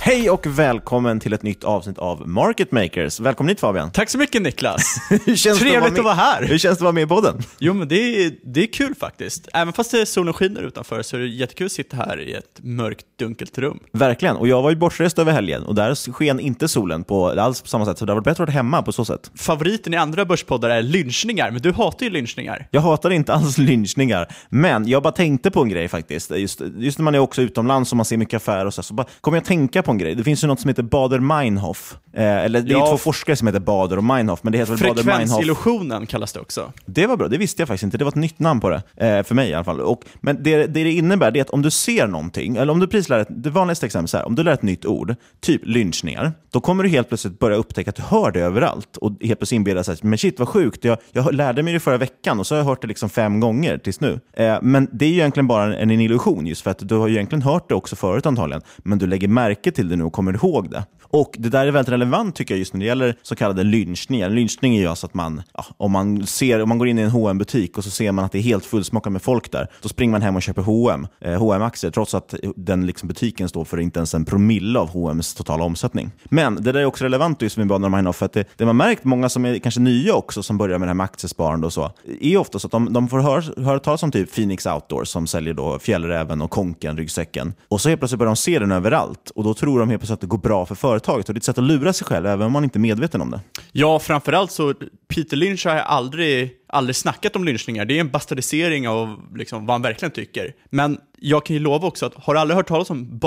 Hej och välkommen till ett nytt avsnitt av Market Makers. Välkommen hit Fabian. Tack så mycket Niklas. Trevligt med- att vara här. Hur känns det att vara med i podden? Jo men det är, det är kul faktiskt. Även fast det är solen skiner utanför så är det jättekul att sitta här i ett mörkt, dunkelt rum. Verkligen, och jag var ju bortrest över helgen och där sken inte solen på alls på samma sätt, så det har varit bättre att vara hemma på så sätt. Favoriten i andra börspoddar är lynchningar, men du hatar ju lynchningar. Jag hatar inte alls lynchningar, men jag bara tänkte på en grej faktiskt. Just, just när man är också utomlands och man ser mycket affärer och så, så bara, kommer jag tänka på en grej. Det finns ju något som heter Bader-Meinhof. Eh, eller det är Ja. två forskare som heter Bader och Meinhof, men det heter väl Bader-Meinhof. Frekvensillusionen kallas det också. Det var bra, det visste jag faktiskt inte. Det var ett nytt namn på det, eh, för mig i alla fall. Och, men det, det det innebär det är att om du ser någonting, eller om du precis lär ett, det vanligaste exemplet är här, om du lär ett nytt ord, typ lynchningar, då kommer du helt plötsligt börja upptäcka att du hör det överallt och helt plötsligt inbilla sig att men shit vad sjukt, jag, jag lärde mig det förra veckan och så har jag hört det liksom fem gånger tills nu. Eh, men det är ju egentligen bara en, en illusion, just för att du har ju egentligen hört det också förut antagligen, men du lägger märke till till det nu och kommer ihåg det. Och det där är väldigt relevant tycker jag just när det gäller så kallade lynchningar. En lynchning är ju alltså att man, ja, om, man ser, om man går in i en hm butik och så ser man att det är helt fullsmockat med folk där, då springer man hem och köper H&M, eh, hm aktier trots att den liksom butiken står för inte ens en promille av H&M's totala omsättning. Men det där är också relevant just med Bader Meinhof, för att det, det man märkt, många som är kanske nya också, som börjar med det här med aktiesparande och så, är ofta så att de, de får höra, höra talas om typ Phoenix Outdoors som säljer då fjällräven och konken, ryggsäcken. Och så helt plötsligt börjar de se den överallt och då tror de helt plötsligt att det går bra för företaget. Och det är ett sätt att lura sig själv, även om man inte är medveten om det. Ja, framförallt så, Peter Lynch har aldrig, aldrig snackat om lynchningar. Det är en bastardisering av liksom, vad han verkligen tycker. Men jag kan ju lova också att, har du aldrig hört talas om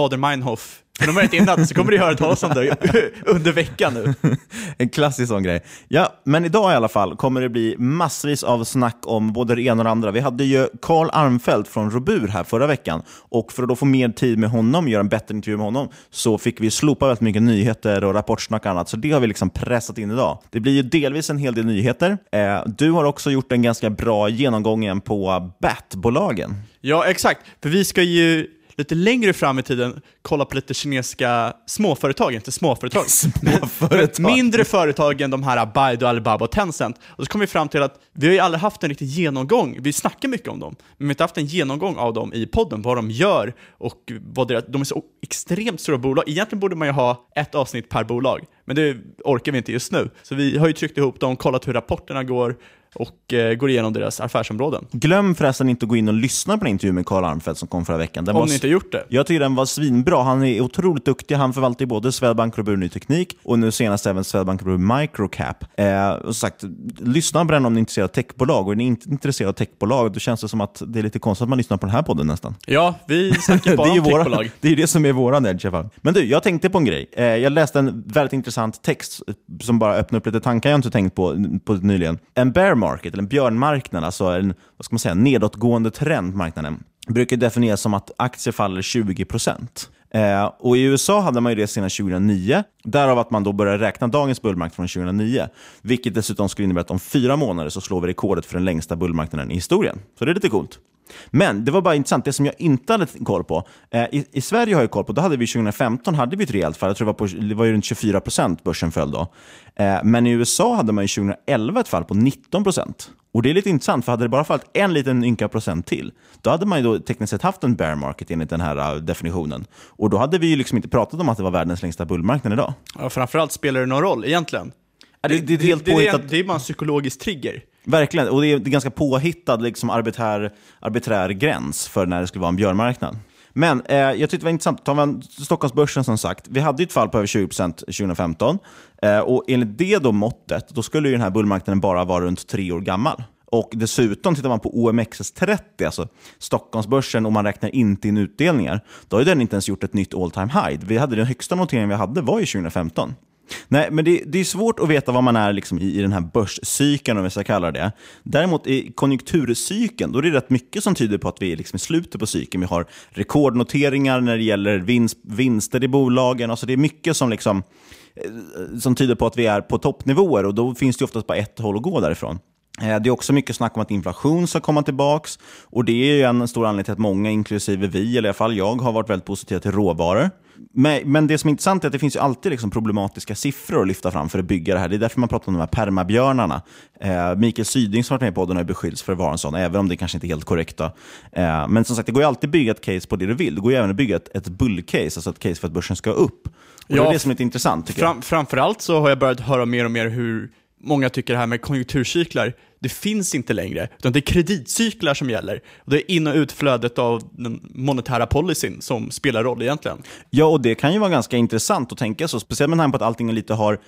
Bader-Meinhof fenomenet innan så kommer du höra talas om det under veckan nu. En klassisk sån grej. Ja, men idag i alla fall kommer det bli massvis av snack om både det ena och det andra. Vi hade ju Carl Armfelt från Robur här förra veckan och för att då få mer tid med honom, göra en bättre intervju med honom, så fick vi slopa väldigt mycket nyheter och rapportsnack och annat. Så det har vi liksom pressat in idag. Det blir ju delvis en hel del nyheter. Eh, du har också gjort en ganska bra genomgången på BAT-bolagen. Ja, exakt. För vi ska ju lite längre fram i tiden kolla på lite kinesiska småföretag, inte småföretag, Småföretag. men mindre företag än de här Baidu, Alibaba och Tencent. Och så kom vi fram till att vi har ju aldrig haft en riktig genomgång, vi snackar mycket om dem, men vi har inte haft en genomgång av dem i podden, vad de gör och vad deras, de är så extremt stora bolag. Egentligen borde man ju ha ett avsnitt per bolag, men det orkar vi inte just nu. Så vi har ju tryckt ihop dem, kollat hur rapporterna går och eh, går igenom deras affärsområden. Glöm förresten inte att gå in och lyssna på den intervjun med Karl Armfelt som kom förra veckan. Den Om var ni inte gjort det. Jag tycker den var svinbra. Han är otroligt duktig. Han förvaltar både Swedbank Robur Ny Teknik och nu senast även Swedbank Robur Microcap. Eh, och sagt, lyssna på den om ni är intresserade av techbolag. Och är ni inte intresserade av techbolag, då känns det som att det är lite konstigt att man lyssnar på den här podden nästan. Ja, vi snackar bara det är ju om våra, techbolag. Det är det som är våran edge i alla fall. Men du, jag tänkte på en grej. Eh, jag läste en väldigt intressant text som bara öppnade upp lite tankar jag inte tänkt på, på nyligen. En bear market, eller en björnmarknad, alltså en vad ska man säga, nedåtgående trend på marknaden, brukar definieras som att aktier faller 20 Eh, och I USA hade man ju det senast 2009, därav att man då började räkna dagens bullmarknad från 2009. Vilket dessutom skulle innebära att om fyra månader så slår vi rekordet för den längsta bullmarknaden i historien. Så det är lite coolt. Men det var bara intressant, det som jag inte hade koll på. Eh, i, I Sverige har jag koll på, då hade vi 2015 hade vi ett rejält fall. Jag tror det var, på, det var ju runt 24 procent börsen föll då. Eh, men i USA hade man ju 2011 ett fall på 19 procent. Och det är lite intressant, för hade det bara fallit en liten ynka procent till, då hade man ju då tekniskt sett haft en bear market enligt den här uh, definitionen. Och då hade vi ju liksom inte pratat om att det var världens längsta bullmarknad idag. Ja, framförallt spelar det någon roll egentligen. Ja, det, det, är helt det, det, det är bara en psykologisk trigger. Verkligen, och det är, det är ganska påhittad liksom, arbiträr, arbiträr gräns för när det skulle vara en björnmarknad. Men eh, jag tyckte det var intressant, tar man Stockholmsbörsen som sagt, vi hade ju ett fall på över 20% 2015. Eh, och enligt det då måttet, då skulle ju den här bullmarknaden bara vara runt tre år gammal. Och dessutom, tittar man på OMXS30, alltså Stockholmsbörsen, och man räknar inte in utdelningar, då har ju den inte ens gjort ett nytt all time high. Vi hade Den högsta noteringen vi hade var ju 2015. Nej, men det, det är svårt att veta vad man är liksom i, i den här börscykeln, om vi ska kalla det. Däremot i konjunkturcykeln, då är det rätt mycket som tyder på att vi är liksom i slutet på cykeln. Vi har rekordnoteringar när det gäller vinst, vinster i bolagen. Alltså det är mycket som, liksom, eh, som tyder på att vi är på toppnivåer och då finns det oftast bara ett håll att gå därifrån. Eh, det är också mycket snack om att inflation ska komma tillbaka. Och det är ju en stor anledning till att många, inklusive vi, eller i alla fall jag, har varit väldigt positiva till råvaror. Men, det som är intressant är att det finns ju alltid liksom problematiska siffror att lyfta fram för att bygga det här. Det är därför man pratar om de här permabjörnarna. Eh, Mikael Syding som varit med i podden har beskyllts för att vara en sån, även om det kanske inte är helt korrekt. Då. Eh, men som sagt, det går ju alltid att bygga ett case på det du vill. Det går ju även att bygga ett, ett bullcase, alltså ett case för att börsen ska upp. Och det Ja, är det som är lite intressant, tycker jag. Fram, framförallt så har jag börjat höra mer och mer hur många tycker det här med konjunkturcyklar, det finns inte längre, utan det är kreditcyklar som gäller. Och det är in och utflödet av den monetära policyn som spelar roll egentligen. Ja, och det kan ju vara ganska intressant att tänka så, speciellt med tanke på att allting lite har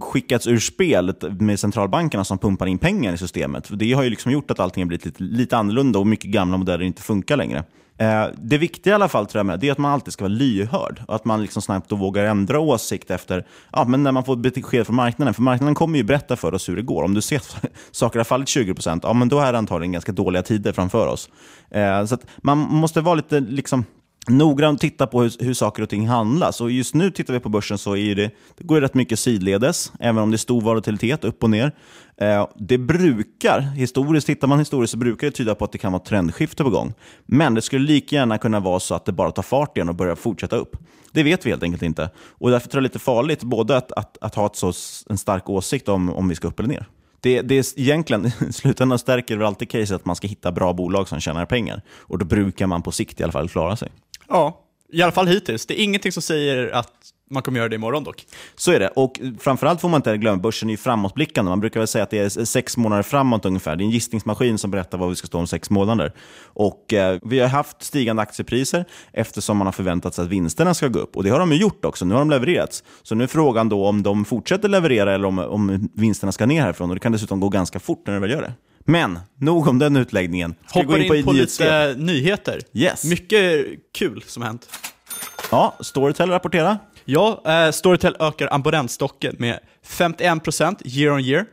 skickats ur spel med centralbankerna som pumpar in pengar i systemet. Det har ju liksom gjort att allting har blivit lite, lite annorlunda och mycket gamla modeller inte funkar längre. Eh, det viktiga i alla fall tror jag med, det är att man alltid ska vara lyhörd och att man liksom snabbt och vågar ändra åsikt efter, ja, men när man får besked från marknaden. För marknaden kommer ju berätta för oss hur det går. Om du ser att saker har fallit 20%, ja, men då är det antagligen ganska dåliga tider framför oss. Eh, så att man måste vara lite liksom, noggrant titta på hur, hur saker och ting handlas. Och just nu tittar vi på börsen så är det, det går rätt mycket sidledes, även om det är stor volatilitet upp och ner. Eh, det brukar, historiskt, tittar man historiskt så brukar det tyda på att det kan vara trendskifte på gång. Men det skulle lika gärna kunna vara så att det bara tar fart igen och börjar fortsätta upp. Det vet vi helt enkelt inte. Och därför tror jag det är lite farligt både att, att, att ha ett så, en stark åsikt om, om vi ska upp eller ner. Det, det är egentligen, i slutändan stärker väl alltid caset att man ska hitta bra bolag som tjänar pengar. Och då brukar man på sikt i alla fall klara sig. Ja, i alla fall hittills. Det är ingenting som säger att man kommer göra det imorgon dock. Så är det. Och framförallt får man inte glömma, börsen är ju framåtblickande. Man brukar väl säga att det är sex månader framåt ungefär. Det är en gissningsmaskin som berättar vad vi ska stå om sex månader. Och eh, Vi har haft stigande aktiepriser eftersom man har förväntat sig att vinsterna ska gå upp. Och det har de ju gjort också. Nu har de levererats. Så nu är frågan då om de fortsätter leverera eller om, om vinsterna ska ner härifrån. Och Det kan dessutom gå ganska fort när de väl gör det. Men, nog om den utläggningen. Ska Hoppar gå in på, nyhetssvep? lite nyheter. Yes. Mycket kul som hänt. Ja, Storytel rapporterar. Ja, eh, Storytel ökar abonnentstocken med 51% year on year.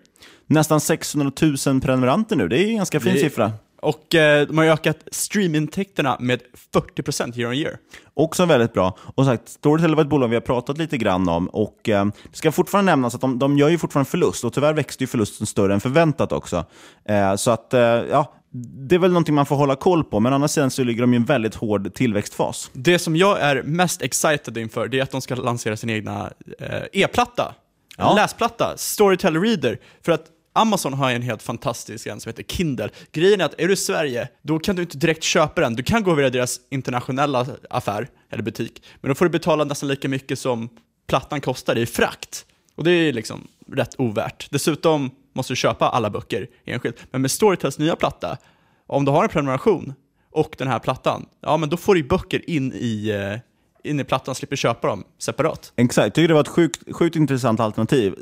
Nästan 600 000 prenumeranter nu. Det är en ganska fin Det- siffra. Och eh, de har ökat streamintäkterna med 40% year on year. Också väldigt bra. Och sagt, Storytel var ett bolag vi har pratat lite grann om. Och eh, Det ska fortfarande nämnas att de, de gör ju fortfarande förlust och tyvärr växte ju förlusten större än förväntat också. Eh, så att, ja, det är väl någonting man får hålla koll på, men å andra sidan så ligger de i en väldigt hård tillväxtfas. Det som jag är mest excited inför, det är att de ska lansera sin egna eh, e-platta. Ja. Läsplatta, Storytel Reader. För att Amazon har en helt fantastisk en som heter Kindle. Grejen är att är du i Sverige, då kan du inte direkt köpa den. Du kan gå via deras internationella affär, eller butik, men då får du betala nästan lika mycket som plattan kostar i frakt. Och det är liksom rätt ovärt. Dessutom måste du köpa alla böcker enskilt. Men med Storytels nya platta, om du har en prenumeration och den här plattan, ja men då får du böcker in i, eh, eh, in i plattan, slipper köpa dem separat. Exakt, tycker det var ett sjukt, sjukt intressant alternativ.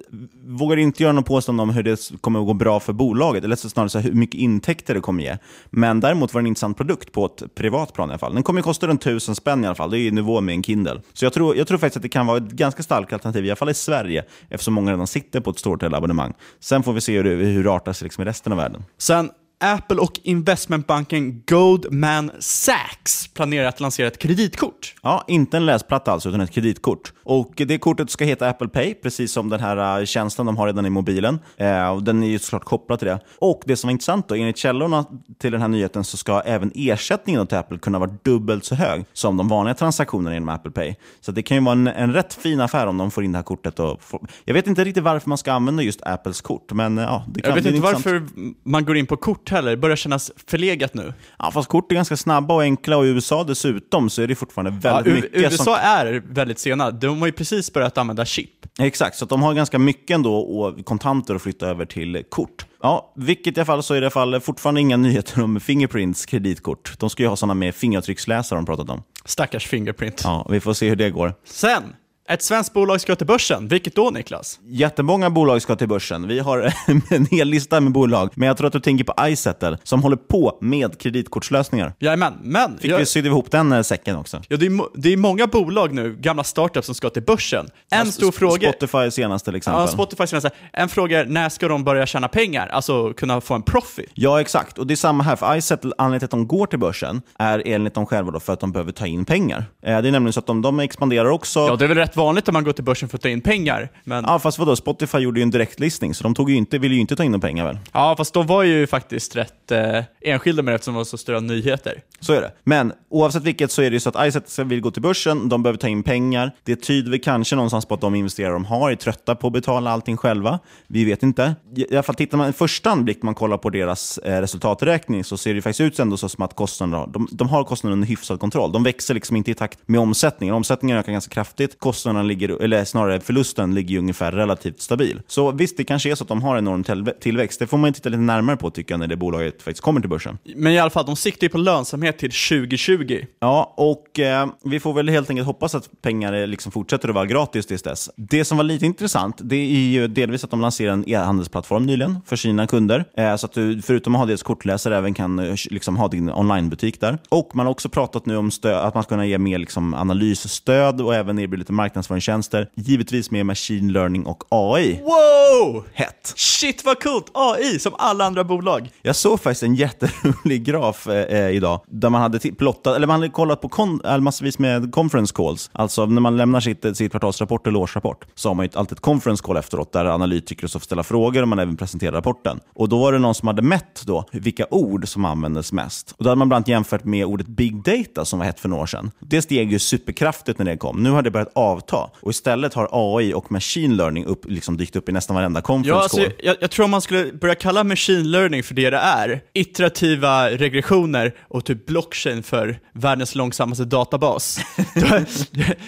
Vågar inte göra något påstående om hur det kommer att gå bra för bolaget, eller snarare så hur mycket intäkter det kommer ge. Men däremot var det en intressant produkt på ett privat plan i alla fall. Den kommer att kosta runt tusen spänn i alla fall, det är i nivå med en Kindle. Så jag tror, jag tror faktiskt att det kan vara ett ganska starkt alternativ, i alla fall i Sverige, eftersom många redan sitter på ett Storytel-abonnemang. Sen får vi se hur det, hur det artar sig liksom i resten av världen. Sen Apple och investmentbanken Goldman Sachs planerar att lansera ett kreditkort. Ja, inte en läsplatta alltså, utan ett kreditkort. Och det kortet ska heta Apple Pay, precis som den här uh, tjänsten de har redan i mobilen. Eh, och den är ju såklart kopplad till det. Och det som var intressant då, enligt källorna till den här nyheten så ska även ersättningen till Apple kunna vara dubbelt så hög som de vanliga transaktionerna inom Apple Pay. Så det kan ju vara en, en rätt fin affär om de får in det här kortet. Och får... Jag vet inte riktigt varför man ska använda just Apples kort, men uh, ja, det kan Jag vet inte intressant. varför man går in på kort heller, det börjar kännas förlegat nu. Ja, fast kort är ganska snabba och enkla och i USA dessutom så är det fortfarande Ja, väldigt U- mycket USA som... är väldigt sena, de har ju precis börjat använda chip. Exakt, så de har ganska mycket ändå och kontanter att flytta över till kort. Ja, vilket i alla fall så är det i alla fall fortfarande inga nyheter om Fingerprints kreditkort. De ska ju ha sådana med fingeravtrycksläsare de pratat om. Stackars Fingerprint. Ja, vi får se hur det går. Sen, ett svenskt bolag ska till börsen. Vilket då Niklas? Jättemånga bolag ska till börsen. Vi har en hel lista med bolag, men jag tror att du tänker på iSettle som håller på med kreditkortslösningar. Jajamän, men... Fick jag- vi sydde ihop den eh, säcken också. Ja, det är, mo- det är många bolag nu, gamla startups, som ska till börsen. En stor fråga... Spotify senast till exempel. Ja, Spotify senaste. En fråga är, när ska de börja tjäna pengar? Alltså kunna få en profit? Ja, exakt. Och det är samma här. För iSettle, anledningen till att de går till börsen är enligt dem själva då för att de behöver ta in pengar. Eh, Det är nämligen så att de, de expanderar också. Ja, det är väl rätt vanligt att man går till börsen för att ta in pengar. Men... Ja, fast vadå? Spotify gjorde ju en direktlistning, så de tog ju inte, ville ju inte ta in några pengar väl? Ja, fast de var ju faktiskt rätt eh, enskilda med det eftersom det var så stora nyheter. Så är det. Men oavsett vilket så är det ju så att iSettle vill gå till börsen, de behöver ta in pengar. Det tyder väl kanske någonstans på att de investerare de har är trötta på att betala allting själva. Vi vet inte. I alla fall tittar man i första anblick man kollar på deras eh, resultaträkning så ser det faktiskt ut ändå så som att kostnaderna, de, de har kostnaderna under hyfsad kontroll. De växer liksom inte i takt med omsättningen. Omsättningen ökar ganska kraftigt. Kostnaderna ligger, eller snarare förlusten ligger ungefär relativt stabil. Så visst, det kanske är så att de har enorm till- tillväxt. Det får man ju titta lite närmare på tycker jag när det bolaget faktiskt kommer till börsen. Men i alla fall, de siktar ju på lönsamhet till 2020. Ja, och eh, vi får väl helt enkelt hoppas att pengar eh, liksom fortsätter att vara gratis tills dess. Det som var lite intressant, det är ju delvis att de lanserade en e-handelsplattform nyligen för sina kunder. Eh, så att du förutom att ha deras kortläsare även kan eh, liksom ha din onlinebutik där. Och man har också pratat nu om stö- att man ska kunna ge mer liksom, analysstöd och även erbjuda lite marknadsföringstjänster. Givetvis med machine learning och AI. Wow! Hett! Shit vad coolt! AI, som alla andra bolag. Jag såg faktiskt en jätterolig graf eh, eh, idag, där man hade plottat, eller man hade kollat på kon- eller massvis med conference calls. Alltså när man lämnar sitt, sitt kvartalsrapport eller årsrapport, så har man ju alltid ett conference call efteråt, där analytiker så får ställa frågor och man även presenterar rapporten. Och då var det någon som hade mätt då vilka ord som användes mest. Och då hade man bland annat jämfört med ordet big data som var hett för några år sedan. Det steg ju superkraftigt när det kom. Nu har det börjat avta. Och istället har AI och machine learning upp, liksom dykt upp i nästan varenda conference Ja, alltså, call. jag, jag tror om man skulle börja kalla machine learning för det det är, iterativa regressioner och typ blockchain för världens långsammaste databas, då,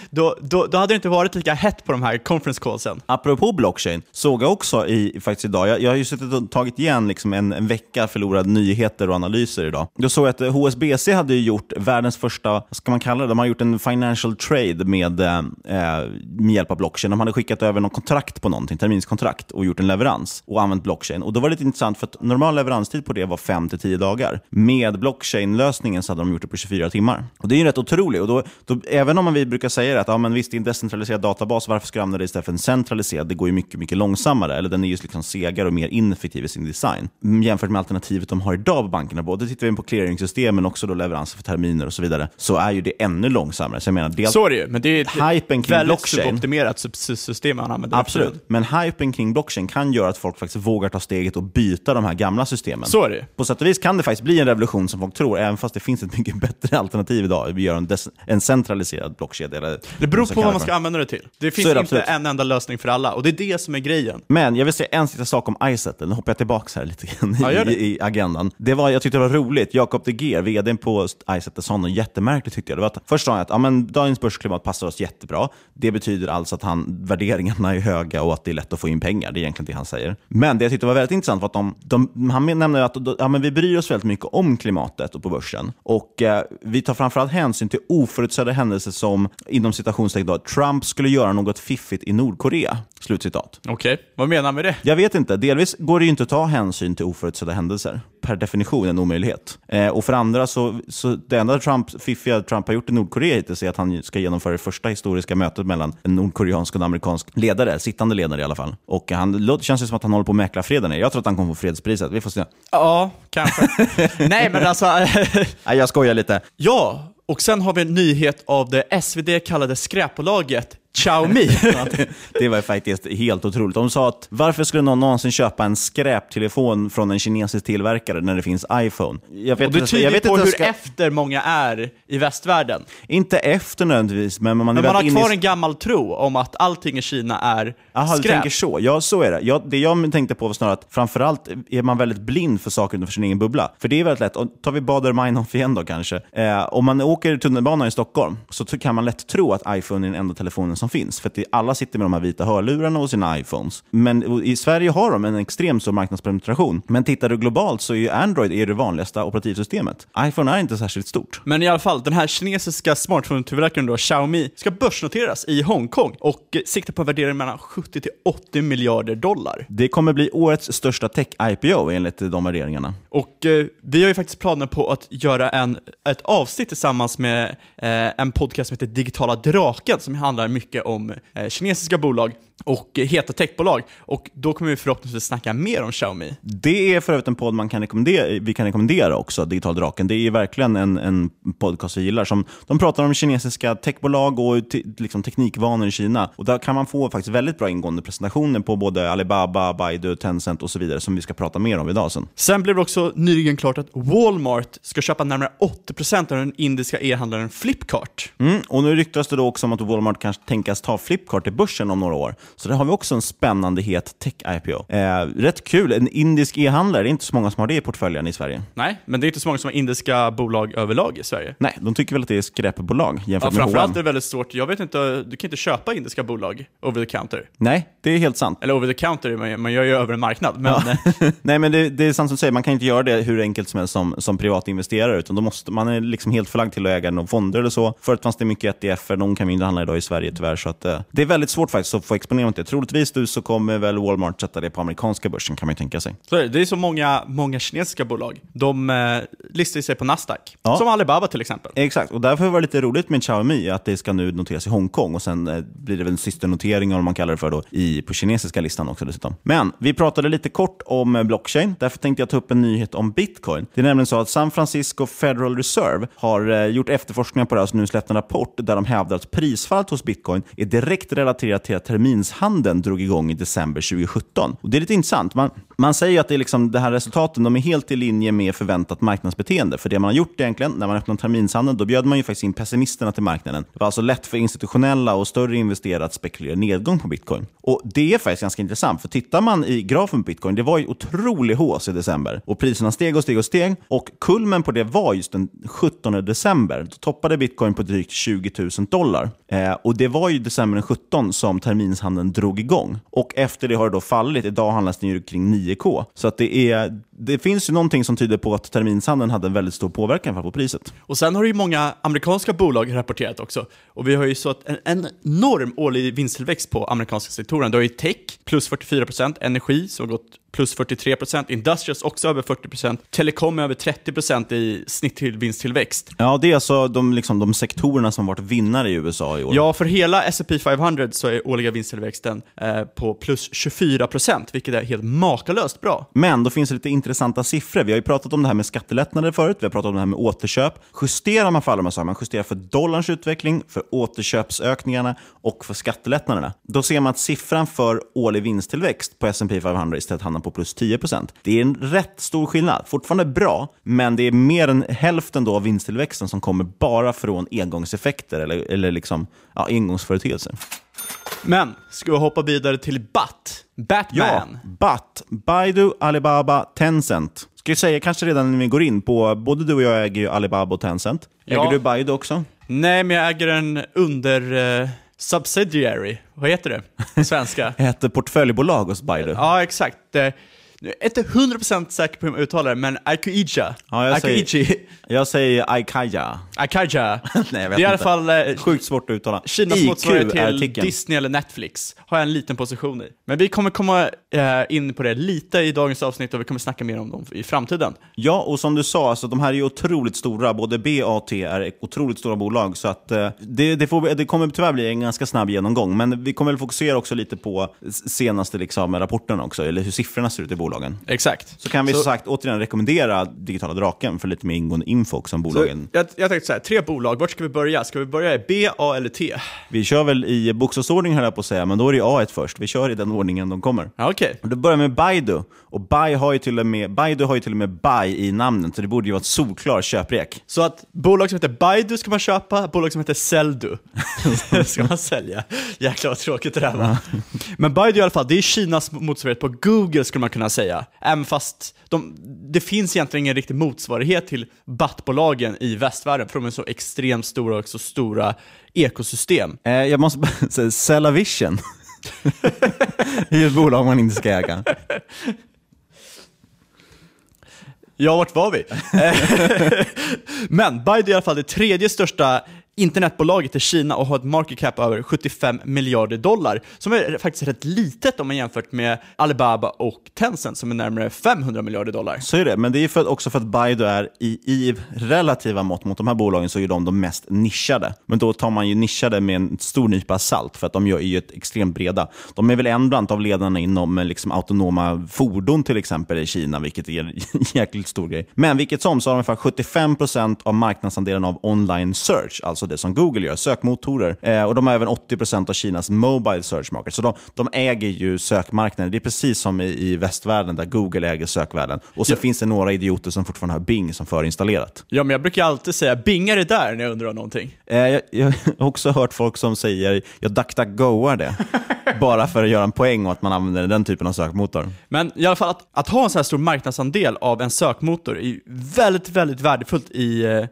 då, då, då hade det inte varit lika hett på de här conference callsen. Apropå blockchain, såg jag också i, faktiskt idag, jag, jag har ju suttit och tagit igen liksom en, en vecka förlorade nyheter och analyser idag. Då såg jag att HSBC hade gjort världens första, vad ska man kalla det, de har gjort en financial trade med, eh, med hjälp av blockchain. De hade skickat över någon kontrakt på någonting, terminskontrakt, och gjort en leverans och använt blockchain. Och då var det lite intressant för att normal leveranstid på det var 5-10 dagar. Med blockchain-lösningen så hade de gjort det på 24 timmar. Och det är ju rätt otroligt. Och då, då, även om man vi brukar säga att ja, men visst, det är en decentraliserad databas, varför ska du använda det istället för en centraliserad? Det går ju mycket, mycket långsammare. Eller den är ju liksom segare och mer ineffektiv i sin design. Mm, Jämfört med alternativet de har idag på bankerna, både tittar vi på clearingsystemen, också då leveranser för terminer och så vidare, så är ju det ännu långsammare. Så jag menar, är Så är det ju, men det är Hypen kring väldigt blockchain. suboptimerat sy- system han använder. Absolut. Men hypen kring blockchain kan göra att folk faktiskt vågar ta steget och byta de här gamla systemen. Så är det. På sätt och vis kan det faktiskt bli en revolution som folk tror, även fast det finns ett mycket bättre alternativ idag. Vi gör en, en centraliserad blockkedja. Eller Det beror på vad man ska använda det till. Det finns det inte en enda lösning för alla, och det är det som är grejen. Men jag vill säga en sista sak om iSettle. Nu hoppar jag tillbaka här lite grann Ja, i, agendan. Det var, jag tyckte det var roligt. Jakob de Geer, vdn på iSettle, sa något jättemärkligt tyckte jag. Det var att, först sa han att ja, men dagens börsklimat passar oss jättebra. Det betyder alltså att han, värderingarna är höga och att det är lätt att få in pengar. Det är egentligen det han säger. Men det jag tyckte var väldigt intressant var att de, de, han nämnde att ja, men vi bryr oss väldigt mycket om klimatet och på börsen. Och eh, vi tar framförallt hänsyn till oförutsedda händelser som, inom citationstecken, Trump skulle göra något fiffigt i Nordkorea. Slutcitat. Okej, vad menar han med det? Jag vet inte. Delvis går det ju inte att ta hänsyn till oförutsedda händelser. Per definition en omöjlighet. Eh, och för andra, så, så det enda Trump, fiffiga Trump har gjort i Nordkorea hittills är att han ska genomföra det första historiska mötet mellan en nordkoreansk och en amerikansk ledare, sittande ledare i alla fall. Och han, det känns som att han håller på att mäkla freden. Jag tror att han kommer få fredspriset. Vi får se. Ja, kanske. Nej, men alltså... Nej, jag skojar lite. ja, och sen har vi en nyhet av det SvD kallade skräpbolaget Xiaomi. Det, var faktiskt helt otroligt. De sa att varför skulle någon någonsin köpa en skräptelefon från en kinesisk tillverkare när det finns iPhone? Jag vet och det tyder på hur ska- efter många är i västvärlden. Inte efter nödvändigtvis, men man, är Men man har inne i- kvar en gammal tro om att allting i Kina är Jaha, du skräp. tänker så. Ja, så är det. Jag, det jag tänkte på var snarare att framförallt är man väldigt blind för saker utanför sin egen bubbla. För det är väldigt lätt. Och tar vi Baader-Meinhof igen då kanske. Eh, om man åker tunnelbana i Stockholm så kan man lätt tro att iPhone är den enda telefonen som finns. För att det, alla sitter med de här vita hörlurarna och sina iPhones. Men i Sverige har de en extremt stor marknadspenetration. Men tittar du globalt så är Android är det vanligaste operativsystemet. iPhone är inte särskilt stort. Men i alla fall, den här kinesiska smartphone-tillverkaren då, Xiaomi, ska börsnoteras i Hongkong och siktar på en värdering mellan 70 till 80 miljarder dollar. Det kommer bli årets största tech-IPO enligt de värderingarna. Och eh, vi har ju faktiskt planer på att göra en, ett avsnitt tillsammans med eh, en podcast som heter Digitala Draken som handlar mycket om eh, kinesiska bolag och heta techbolag. Och då kommer vi förhoppningsvis snacka mer om Xiaomi. Det är för övrigt en podd man kan rekommendera, vi kan rekommendera också, Digital Draken. Det är verkligen en, en podcast vi gillar. Som, de pratar om kinesiska techbolag och te, liksom teknikvanor i Kina. Och Där kan man få faktiskt väldigt bra ingående presentationer på både Alibaba, Baidu, Tencent och så vidare som vi ska prata mer om idag. Sen. Sen blev det också nyligen klart att Walmart ska köpa närmare 80% av den indiska e-handlaren Flipkart. Mm, och nu ryktas det då också om att Walmart kanske tänkas ta Flipkart till börsen om några år. Så där har vi också en spännande het tech-IPO. Eh, rätt kul, en indisk e-handlare, det är inte så många som har det i portföljen i Sverige. Nej, men det är inte så många som har indiska bolag överlag i Sverige. Nej, de tycker väl att det är skräpbolag Ja, jämfört med framförallt H&M. är det väldigt svårt. Jag vet inte, du kan inte köpa indiska bolag over the counter. Nej, det är helt sant. Eller over the counter, man, man gör ju över en marknad. Men, Ja. Nej, men det, det är sant som du säger, man kan inte göra det hur enkelt som helst som, som privatinvesterare, utan då måste, man är liksom helt förlagd till att äga några fonder eller så. Förut fanns det mycket ETFer, de kan vi inte handla idag i Sverige tyvärr, så att, eh, det är väldigt svårt faktiskt att få exponera mot det. Troligtvis du så kommer väl Walmart sätta det på amerikanska börsen, kan man ju tänka sig. Så det, är så många, många kinesiska bolag. De eh, listar sig på Nasdaq. Ja. Som Alibaba till exempel. Exakt, och därför var det lite roligt med Xiaomi att det ska nu noteras i Hongkong och sen eh, blir det väl en systernotering, eller vad man kallar det för, då, i, på kinesiska listan också dessutom. Men vi pratade lite kort om eh, blockchain, därför tänkte jag ta upp en nyhet om bitcoin. Det är nämligen så att San Francisco Federal Reserve har eh, gjort efterforskningar på det här och nu släppt en rapport där de hävdar att prisfallet hos bitcoin är direkt relaterat till att terminshandeln drog igång i december 2017. Och Det är lite intressant. Man, man säger att det, är liksom, det här resultaten de är helt i linje med förväntat marknadsbeteende. För det man har gjort egentligen, när man öppnade terminshandeln, då bjöd man ju faktiskt in pessimisterna till marknaden. Det var alltså lätt för institutionella och större investerare att spekulera nedgång på bitcoin. Och Det är faktiskt ganska intressant, för tittar man i grafen på bitcoin, det var ju otrolig hås i december. Och priserna steg och steg och steg. Och kulmen på det var just den 17 december. Då toppade bitcoin på drygt 20 000 dollar. Eh, och det var ju december den 17 som terminshandeln drog igång. Och efter det har det då fallit. Idag handlas den ju kring 9K. Så att det, är, det finns ju någonting som tyder på att terminshandeln hade en väldigt stor påverkan på priset. Och sen har det ju många amerikanska bolag rapporterat också. Och vi har ju så att en, en enorm årlig vinsttillväxt på amerikanska sektorer. Du har ju tech, plus 44%, energi som har gått plus 43%, Industrials också över 40%, Telekom är över 30% i snitt till vinsttillväxt. Ja, det är alltså de, liksom, de sektorerna som varit vinnare i USA i år. Ja, för hela S&P 500 så är årliga vinsttillväxten eh, på plus 24%, vilket är helt makalöst bra. Men då finns det lite intressanta siffror. Vi har ju pratat om det här med skattelättnader förut, vi har pratat om det här med återköp. Justerar man för alla de här sakerna, man justerar för dollarns utveckling, för återköpsökningarna och för skattelättnaderna, då ser man att siffran för årlig vinsttillväxt på S&P 500 istället hamnar på plus 10%. Det är en rätt stor skillnad. Fortfarande bra, men det är mer än hälften då av vinsttillväxten som kommer bara från engångseffekter eller, eller liksom, ja, engångsföreteelser. Men, ska vi hoppa vidare till BAT? Batman? Ja, BAT. Baidu, Alibaba, Tencent. Ska jag säga kanske redan när vi går in på, både du och jag äger ju Alibaba och Tencent. Äger Ja. du Baidu också? Nej, men jag äger en under... Eh, subsidiary. Vad heter det på svenska? Heter portföljbolag hos Baidu. ja, exakt. Jag är inte 100% säker på hur man uttalar det, men Aikuija. Ja, jag, Aikuichi. säger, jag säger Aikaya. Aikaja. Nej, jag vet det är i alla inte. fall eh, Sjukt svårt att uttala. Kinas IQ motsvarighet är till artikeln. Disney eller Netflix. Har jag en liten position i. Men vi kommer komma eh, in på det lite i dagens avsnitt och vi kommer snacka mer om dem i framtiden. Ja, och som du sa, alltså, de här är ju otroligt stora. Både B och AT är otroligt stora bolag. Så att, eh, det, det, får, det kommer tyvärr bli en ganska snabb genomgång. Men vi kommer väl fokusera också lite på senaste liksom, rapporten också, eller hur siffrorna ser ut i bolagen. Exakt. Så kan vi Så- sagt återigen rekommendera Digitala Draken för lite mer ingående info också om bolagen. Jag, jag tänkte så här, tre bolag, vart ska vi börja? Ska vi börja i B, A eller T? Vi kör väl i bokstavsordning höll jag på att säga, men då är det A1 först. Vi kör i den ordningen de kommer. Ja, Okej. Och då börjar med Baidu. Och Bai har ju till och med, Baidu har ju till och med Bai i namnet, så det borde ju vara ett solklar köprek. Så att bolag som heter Baidu ska man köpa, bolag som heter Seldu ska man sälja. Jäklar vad tråkigt det där var. Men Baidu i alla fall, det är Kinas motsvarighet på Google skulle man kunna säga. Även fast de, det finns egentligen ingen riktig motsvarighet till BAT-bolagen i västvärlden, för de är så extremt stora och så stora ekosystem. Eh, jag måste bara säga, Cellavision. det är ju ett bolag man inte ska äga. Ja, vart var vi? Eh, Men Baidu är i alla fall det tredje största internetbolaget i Kina och har ett market cap över 75 miljarder dollar, som är faktiskt rätt litet om man jämfört med Alibaba och Tencent som är närmare 500 miljarder dollar. Så är det, men det är för, också för att Baidu är i, i relativa mått mot de här bolagen så är de de mest nischade. Men då tar man ju nischade med en stor nypa salt för att de gör ju ett extremt breda. De är väl en bland av ledarna inom eh, liksom, autonoma fordon till exempel i Kina, vilket är en jäkligt stor grej. Men vilket som så har de ungefär 75 procent av marknadsandelen av online search, alltså det som Google gör, sökmotorer. Eh, och de har även 80% av Kinas mobile search market. Så de, de äger ju sökmarknaden. Det är precis som i, i västvärlden där Google äger sökvärlden. Och så Ja. finns det några idioter som fortfarande har Bing som förinstallerat. Ja, men jag brukar alltid säga bingar det där när jag undrar någonting. Eh, jag, jag har också hört folk som säger jag duckduckgoar det. bara för att göra en poäng och att man använder den typen av sökmotor. Men i alla fall att, att ha en så här stor marknadsandel av en sökmotor är väldigt, väldigt värdefullt i, eh,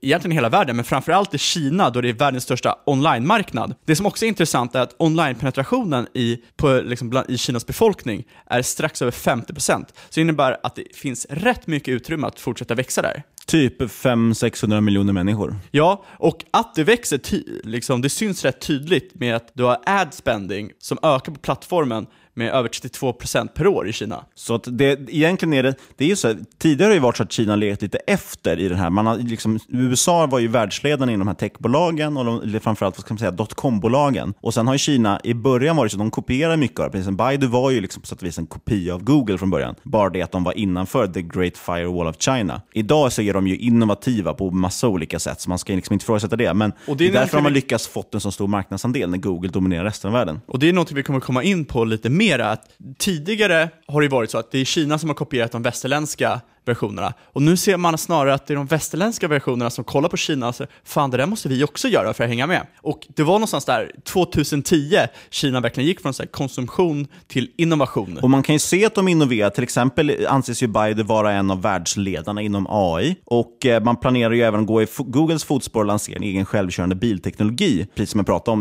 ja, i- egentligen hela världen, men framförallt i Kina då det är världens största online-marknad. Det som också är intressant är att online-penetrationen i, på, liksom bland, i Kinas befolkning är strax över 50%. Så det innebär att det finns rätt mycket utrymme att fortsätta växa där. Typ 500-600 miljoner människor. Ja, och att det växer, liksom, det syns rätt tydligt med att du har ad spending som ökar på plattformen med över 32% per år i Kina. Så att det, egentligen är det, det är ju så här, tidigare har det ju varit så att Kina legat lite efter i den här. Man har liksom, USA var ju världsledande inom de här techbolagen och de, eller framförallt vad ska man säga, dotcom-bolagen. Och sen har ju Kina, i början varit så att de kopierar mycket av det. Baidu var ju liksom på sätt och vis en kopia av Google från början. Bara det att de var innanför the great firewall of China. Idag så är de ju innovativa på massa olika sätt, så man ska liksom inte ifrågasätta det. Men Och det det är, är därför de har lyckats fått en så stor marknadsandel när Google dominerar resten av världen. Och det är något vi kommer komma in på lite mer, att tidigare har det varit så att det är Kina som har kopierat de västerländska versionerna. Och nu ser man snarare att det är de västerländska versionerna som kollar på Kina och säger fan det där måste vi också göra för att hänga med. Och det var någonstans där 2010 Kina verkligen gick från så konsumtion till innovation. Och man kan ju se att de innoverar. Till exempel anses ju Baidu vara en av världsledarna inom AI. Och eh, man planerar ju även att gå i Googles fotspår och lansera en egen självkörande bilteknologi. Precis som jag pratade om,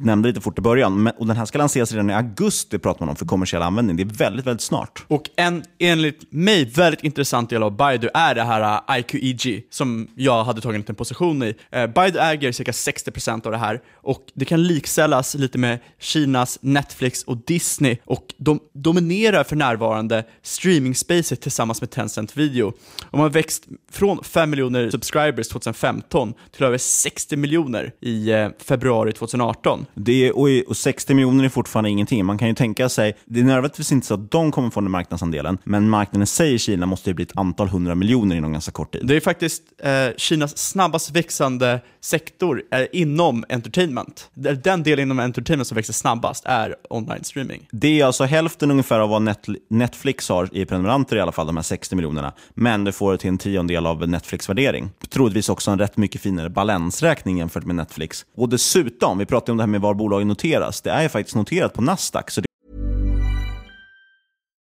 nämnde lite fort i början. Men, och den här ska lanseras redan i augusti pratar man om för kommersiell användning. Det är väldigt, väldigt snart. Och en enligt mig väldigt intressant intressant del av Baidu är det här äh, uh, IQEG som jag hade tagit en liten position i. Uh, Baidu äger cirka 60% av det här och det kan likställas lite med Kinas Netflix och Disney och de dominerar för närvarande streaming-spacet tillsammans med Tencent Video. De har växt från 5 miljoner subscribers 2015 till över 60 miljoner i eh, februari 2018. Det är, och, och 60 miljoner är fortfarande ingenting. Man kan ju tänka sig, det är nödvändigtvis inte så att de kommer få den marknadsandelen, men marknaden i sig i Kina måste ju bli ett antal hundra miljoner inom ganska kort tid. Det är faktiskt eh, Kinas snabbast växande sektor är inom entertainment. Den delen inom entertainment som växer snabbast är online streaming. Det är alltså hälften ungefär av vad Net Netflix har i prenumeranter i alla fall, de här 60 miljonerna. Men du får det till en tiondel av Netflix-värdering. Troligtvis också en rätt mycket finare balansräkning jämfört med Netflix. Och dessutom, vi pratade om det här med var bolagen noteras. Det är ju faktiskt noterat på Nasdaq. Så det...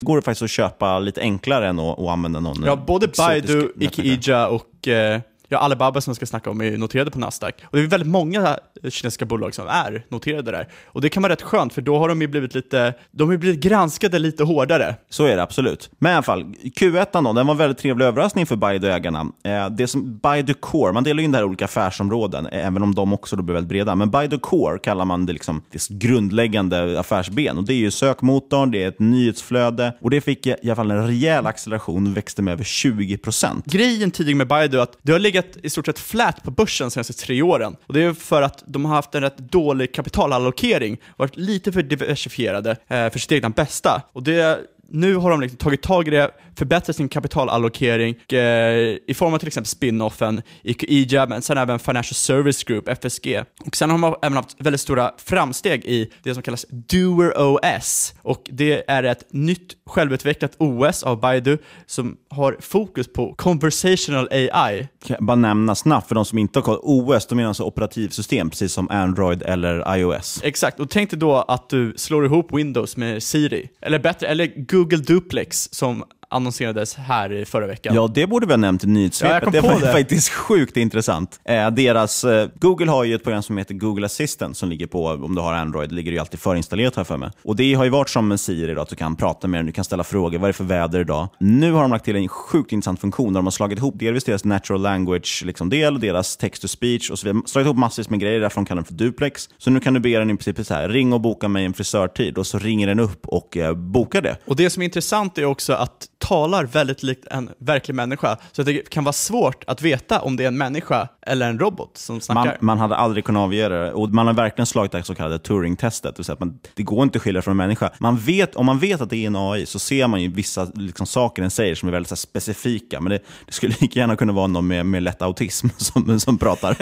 Går det faktiskt att köpa lite enklare än att, att använda någon Ja, både Baidu, Ikea och eh, ja, Alibaba som jag ska snacka om är noterade på Nasdaq. Och det är väldigt många kinesiska bolag som är noterade där. Och det kan vara rätt skönt, för då har de ju blivit lite, de har blivit granskade lite hårdare. Så är det absolut. Men i alla fall, Q1 då, den var en väldigt trevlig överraskning för Baidu-ägarna. Eh, det som Baidu Core, man delar ju in det här i olika affärsområden, eh, även om de också då blir väldigt breda. Men Baidu Core kallar man det liksom det grundläggande affärsben. Och det är ju sökmotorn, det är ett nyhetsflöde och det fick i alla fall en rejäl acceleration, växte med över 20%. Grejen tidigare med Baidu att det har legat i stort sett flat på börsen de senaste tre åren. Och det är för att de har haft en rätt dålig kapitalallokering, varit lite för diversifierade eh, för sitt egna bästa. Och det nu har de liksom tagit tag i det, förbättrat sin kapitalallokering eh, i form av till exempel spinoffen IQIA, men sen även Financial Service Group, FSG. Och sen har de även haft väldigt stora framsteg i det som kallas Doer OS. Och det är ett nytt självutvecklat OS av Baidu som har fokus på conversational AI. Kan jag bara nämna snabbt för de som inte har koll. OS, de menar alltså operativsystem, precis som Android eller iOS. Exakt, och tänk dig då att du slår ihop Windows med Siri, eller bättre, eller Google Duplex som annonserades här förra veckan. Ja, det borde vi ha nämnt i Ja, nyhetssvepet. kom det det. faktiskt sjukt intressant. Eh, deras, eh, Google har ju ett program som heter Google Assistant som ligger på, om du har Android, ligger ju alltid förinstallerat här för mig. Och det har ju varit som en Siri då, att du kan prata med den, du kan ställa frågor, vad är det för väder idag? Nu har de lagt till en sjukt intressant funktion där de har slagit ihop delvis deras natural language liksom del, deras text to speech och så vidare. Slagit ihop massvis med grejer, därför de kallar den för duplex. Så nu kan du be den i princip så här, ring och boka mig en frisörtid och så ringer den upp och eh, bokar det. Och det som är intressant är också att talar väldigt likt en verklig människa. Så det kan vara svårt att veta om det är en människa eller en robot som Man, snackar. man hade aldrig kunnat avgöra det. Och man har verkligen slagit det så kallade Turing-testet. Det, man, går inte att skilja från en människa. Man vet, om man vet att det är en AI så ser man ju vissa liksom, saker den säger som är väldigt så här, specifika. Men det, det skulle lika gärna kunna vara någon med, med lätt autism som, som pratar.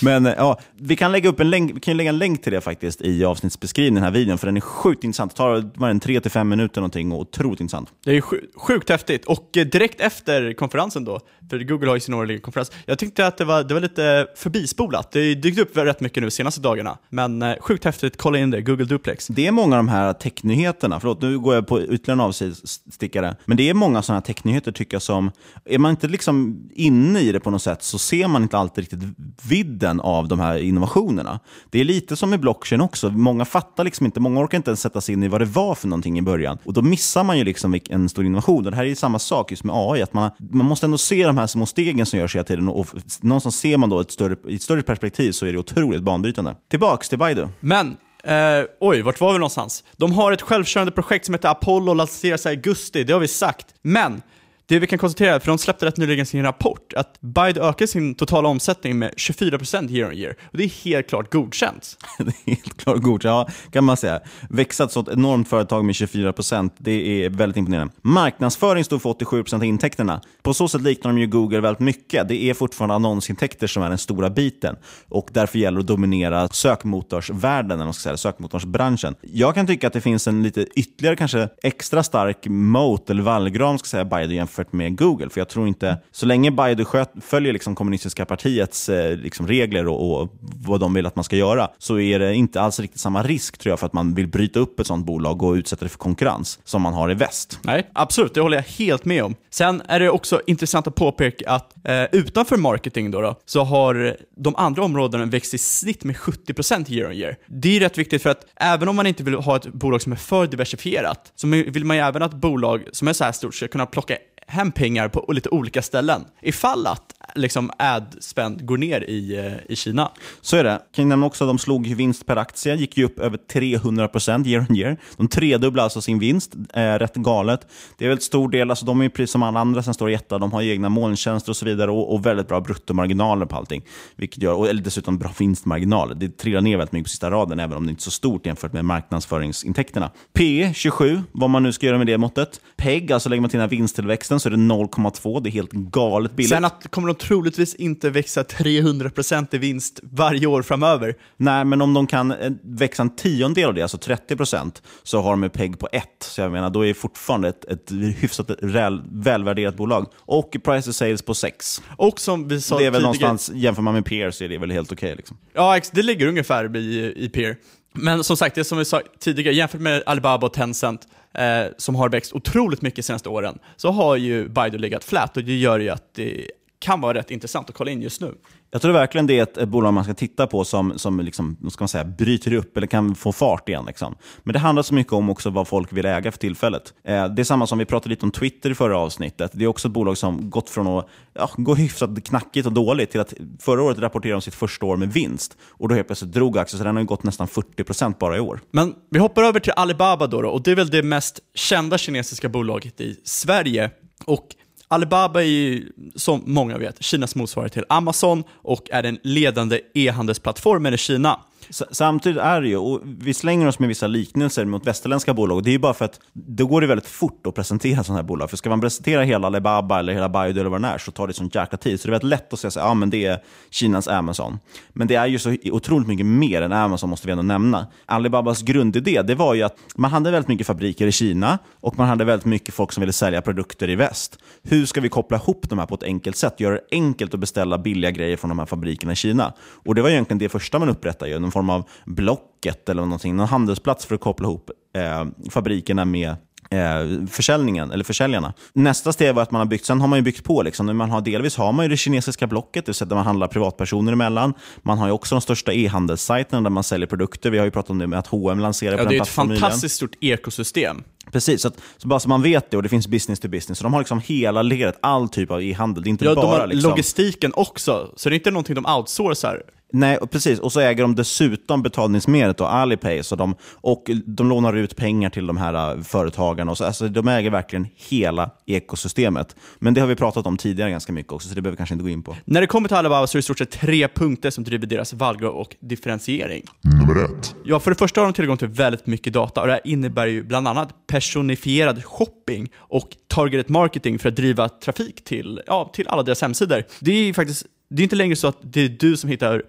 Men eh, ja, vi kan lägga upp en länk, vi kan lägga en länk till det faktiskt i avsnittsbeskrivningen, den här videon, för den är sjukt intressant. Det tar var den 3-5 minuter någonting och otroligt intressant. Det är sjukt häftigt. Och eh, direkt efter konferensen då, för Google har ju sin årliga konferens, jag tyckte att det var, det var lite förbispolat. Det har dykt upp rätt mycket nu de senaste dagarna. Men eh, sjukt häftigt, kolla in det, Google Duplex. Det är många av de här technyheterna, förlåt nu går jag på ytterligare en avstickare, men det är många sådana här technyheter tycker jag som, är man inte liksom inne i det på något sätt så ser man inte alltid riktigt vidden av de här innovationerna. Det är lite som i blockchain också, många fattar liksom inte, många orkar inte ens sätta sig in i vad det var för någonting i början. Och då missar man ju liksom en stor innovation. Och det här är ju samma sak just med AI, att man, man måste ändå se de här små stegen som görs hela tiden och, och någonstans ser man då ett större, i ett större perspektiv så är det otroligt banbrytande. Tillbaks till Baidu. Men, Uh, oj, vart var vi någonstans? De har ett självkörande projekt som heter Apollo och lanseras i augusti, det har vi sagt. Men, det vi kan konstatera, för de släppte rätt nyligen sin rapport, att Bide ökar sin totala omsättning med 24% year on year. Och det är helt klart godkänt. det är helt klart godkänt, Ja, kan man säga. Växa ett sådant enormt företag med 24%, det är väldigt imponerande. Marknadsföring står för 87% av intäkterna. På så sätt liknar de ju Google väldigt mycket. Det är fortfarande annonsintäkter som är den stora biten. Och därför gäller det att dominera sökmotorsvärlden, eller man ska säga, sökmotorsbranschen. Jag kan tycka att det finns en lite ytterligare, kanske extra stark moat eller vallgram, ska säga, Bide jämfört med Google. För jag tror inte, så länge Baidu följer liksom kommunistiska partiets eh, liksom regler och, och vad de vill att man ska göra, så är det inte alls riktigt samma risk tror jag för att man vill bryta upp ett sånt bolag och utsätta det för konkurrens som man har i väst. Nej, absolut, det håller jag helt med om. Sen är det också intressant att påpeka att eh, utanför marketing då, då, så har de andra områdena växt i snitt med 70% year on year. Det är rätt viktigt för att även om man inte vill ha ett bolag som är för diversifierat, så vill man ju även att bolag som är så här stort ska kunna plocka hem pengar på lite olika ställen. Ifall att liksom ad-spend går ner i, eh, i Kina. Så är det. Kan jag nämna också att de slog vinst per aktie, gick ju upp över 300% year on year. De tredubblade alltså sin vinst, eh, rätt galet. Det är väl stor del, alltså de är ju precis som alla andra som står i etta. de har egna molntjänster och så vidare och, och väldigt bra bruttomarginaler på allting. Vilket gör, och, eller dessutom bra vinstmarginaler. Det trillar ner väldigt mycket på sista raden, även om det inte är så stort jämfört med marknadsföringsintäkterna. P 27, vad man nu ska göra med det måttet. PEG, alltså lägger man till den här vinsttillväxten så är det 0,2. Det är helt galet billigt. Sen att kommer de troligtvis inte växa 300% i vinst varje år framöver. Nej, men om de kan eh, växa en tiondel av det, alltså 30 procent, så har de en PEG på 1. Så jag menar, då är det fortfarande ett, ett hyfsat väl, välvärderat bolag. Och price to sales på 6. Och som vi sa Det är väl tidigare- någonstans, jämför man med peer så är det väl helt okej. liksom. Ja, det ligger ungefär i, i peer. Men som sagt, det som vi sa tidigare, jämfört med Alibaba och Tencent, eh, som har växt otroligt mycket de senaste åren, så har ju Baidu legat flat och det gör ju att det kan vara rätt intressant att kolla in just nu. Jag tror verkligen det är ett, ett bolag man ska titta på som, som liksom, ska man säga, bryter upp eller kan få fart igen. Liksom. Men det handlar så mycket om också vad folk vill äga för tillfället. Eh, det är samma som vi pratade lite om Twitter i förra avsnittet. Det är också ett bolag som gått från att ja, gå hyfsat knackigt och dåligt till att förra året rapportera om sitt första år med vinst. Och då helt plötsligt drog aktien, så den har ju gått nästan 40% bara i år. Men vi hoppar över till Alibaba då, då och det är väl det mest kända kinesiska bolaget i Sverige. Och Alibaba är ju, som många vet, Kinas motsvarighet till Amazon och är den ledande e-handelsplattformen i Kina. Samtidigt är det ju, och vi slänger oss med vissa liknelser mot västerländska bolag. Och det är ju bara för att då går det väldigt fort att presentera sådana här bolag. För ska man presentera hela Alibaba eller hela Baidu eller vad det är så tar det sån jäkla tid. Så det är väldigt lätt att säga att ah, men det är Kinas Amazon. Men det är ju så otroligt mycket mer än Amazon måste vi ändå nämna. Alibabas grundidé det var ju att man hade väldigt mycket fabriker i Kina och man hade väldigt mycket folk som ville sälja produkter i väst. Hur ska vi koppla ihop de här på ett enkelt sätt? Göra det enkelt att beställa billiga grejer från de här fabrikerna i Kina. Och det var egentligen det första man upprättade, ju, form av Blocket eller någonting, någon handelsplats för att koppla ihop eh, fabrikerna med eh, försäljningen, eller försäljarna. Nästa steg var att man har byggt, sen har man ju byggt på. Liksom. Man har, delvis har man ju det kinesiska blocket, det vill säga där man handlar privatpersoner emellan. Man har ju också de största e-handelssajterna där man säljer produkter. Vi har ju pratat om det med att H&M lanserar Ja, på det den är ett plattformen nyligen. fantastiskt stort ekosystem. Precis, så, att, så bara så man vet det och det finns business to business. Så de har liksom hela ledet, all typ av e-handel. Det är inte Ja, bara de har liksom... logistiken också, så det är inte någonting de outsourcar. Nej, och precis. Och så äger de dessutom betalningsmedlet och Alipay. Så de, och de lånar ut pengar till de här äh, företagarna. Och så, alltså, de äger verkligen hela ekosystemet. Men det har vi pratat om tidigare ganska mycket också, så det behöver vi kanske inte gå in på. När det kommer till Alibaba så är det i stort sett tre punkter som driver deras valgo och differentiering. Nummer ett. Ja, för det första har de tillgång till väldigt mycket data och det här innebär ju bland annat personifierad shopping och targeted marketing för att driva trafik till, ja, till alla deras hemsidor. Det är ju faktiskt det är inte längre så att det är du som hittar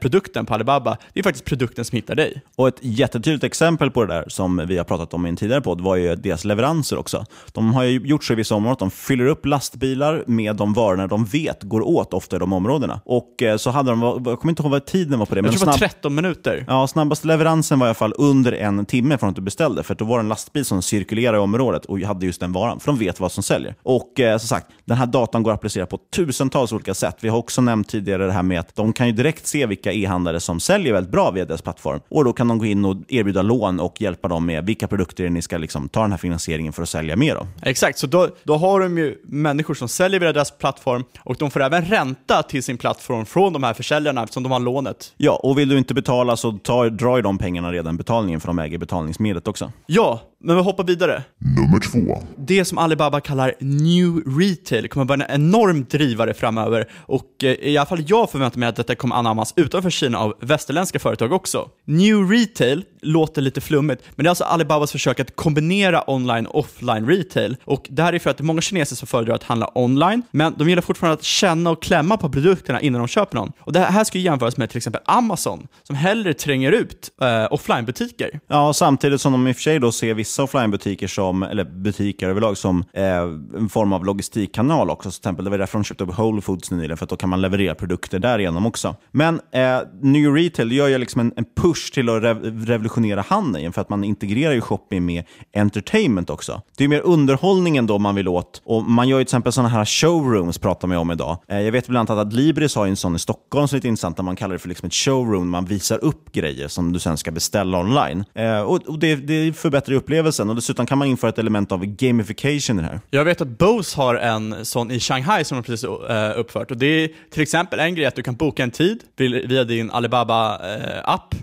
produkten på Alibaba, det är faktiskt produkten som hittar dig. Och ett jättetydligt exempel på det där som vi har pratat om i en tidigare podd var ju deras leveranser också. De har ju gjort så i vissa områden att de fyller upp lastbilar med de varorna de vet går åt ofta i de områdena. Och eh, så hade de, jag kommer inte ihåg vad tiden var på det. Jag tror det var snabb- 13 minuter. Ja, snabbaste leveransen var i alla fall under en timme från att du beställde. För då var det en lastbil som cirkulerade i området och hade just den varan. För de vet vad som säljer. Och eh, som sagt, den här datan går att applicera på tusentals olika sätt. Vi har också nämnt tidigare det här med att de kan ju direkt se vilka e-handlare som säljer väldigt bra via deras plattform. Och då kan de gå in och erbjuda lån och hjälpa dem med vilka produkter ni ska liksom, ta den här finansieringen för att sälja mer av. Exakt, så då, då har de ju människor som säljer via deras plattform och de får även ränta till sin plattform från de här försäljarna eftersom de har lånet. Ja, och vill du inte betala så tar, drar ju de pengarna redan betalningen för de äger betalningsmedlet också. Ja, men vi hoppar vidare. Nummer två. Det som Alibaba kallar New Retail kommer vara en enorm drivare framöver och eh, i alla fall jag förväntar mig att detta kommer anammas utanför Kina av västerländska företag också. New Retail låter lite flummigt, men det är alltså Alibabas försök att kombinera online och offline retail och det här är för att det är många kineser som föredrar att handla online, men de gillar fortfarande att känna och klämma på produkterna innan de köper någon. Och det här ska ju jämföras med till exempel Amazon, som hellre tränger ut eh, offline-butiker. Ja, samtidigt som de i och för sig då ser vissa offline-butiker som, eller butiker överlag som eh, en form av logistikkanal också. Så till exempel, det var därför de köpte upp Whole Foods nyligen, för att då kan man leverera produkter därigenom också. Men eh, New Retail gör ju liksom en, en push till att rev revolutionera handeln, för att man integrerar ju shopping med entertainment också. Det är mer underhållningen då man vill åt. Och man gör ju till exempel sådana här showrooms, pratar man om idag. Eh, jag vet bland annat att Libris har en sån i Stockholm som är lite intressant, där man kallar det för liksom ett showroom, man visar upp grejer som du sen ska beställa online. Eh, och det, det förbättrar upplevelsen och dessutom kan man införa ett element av gamification i det här. Jag vet att Bose har en sån i Shanghai som de precis eh, uppfört och det är till exempel en grej att du kan boka en tid via din Alibaba-app.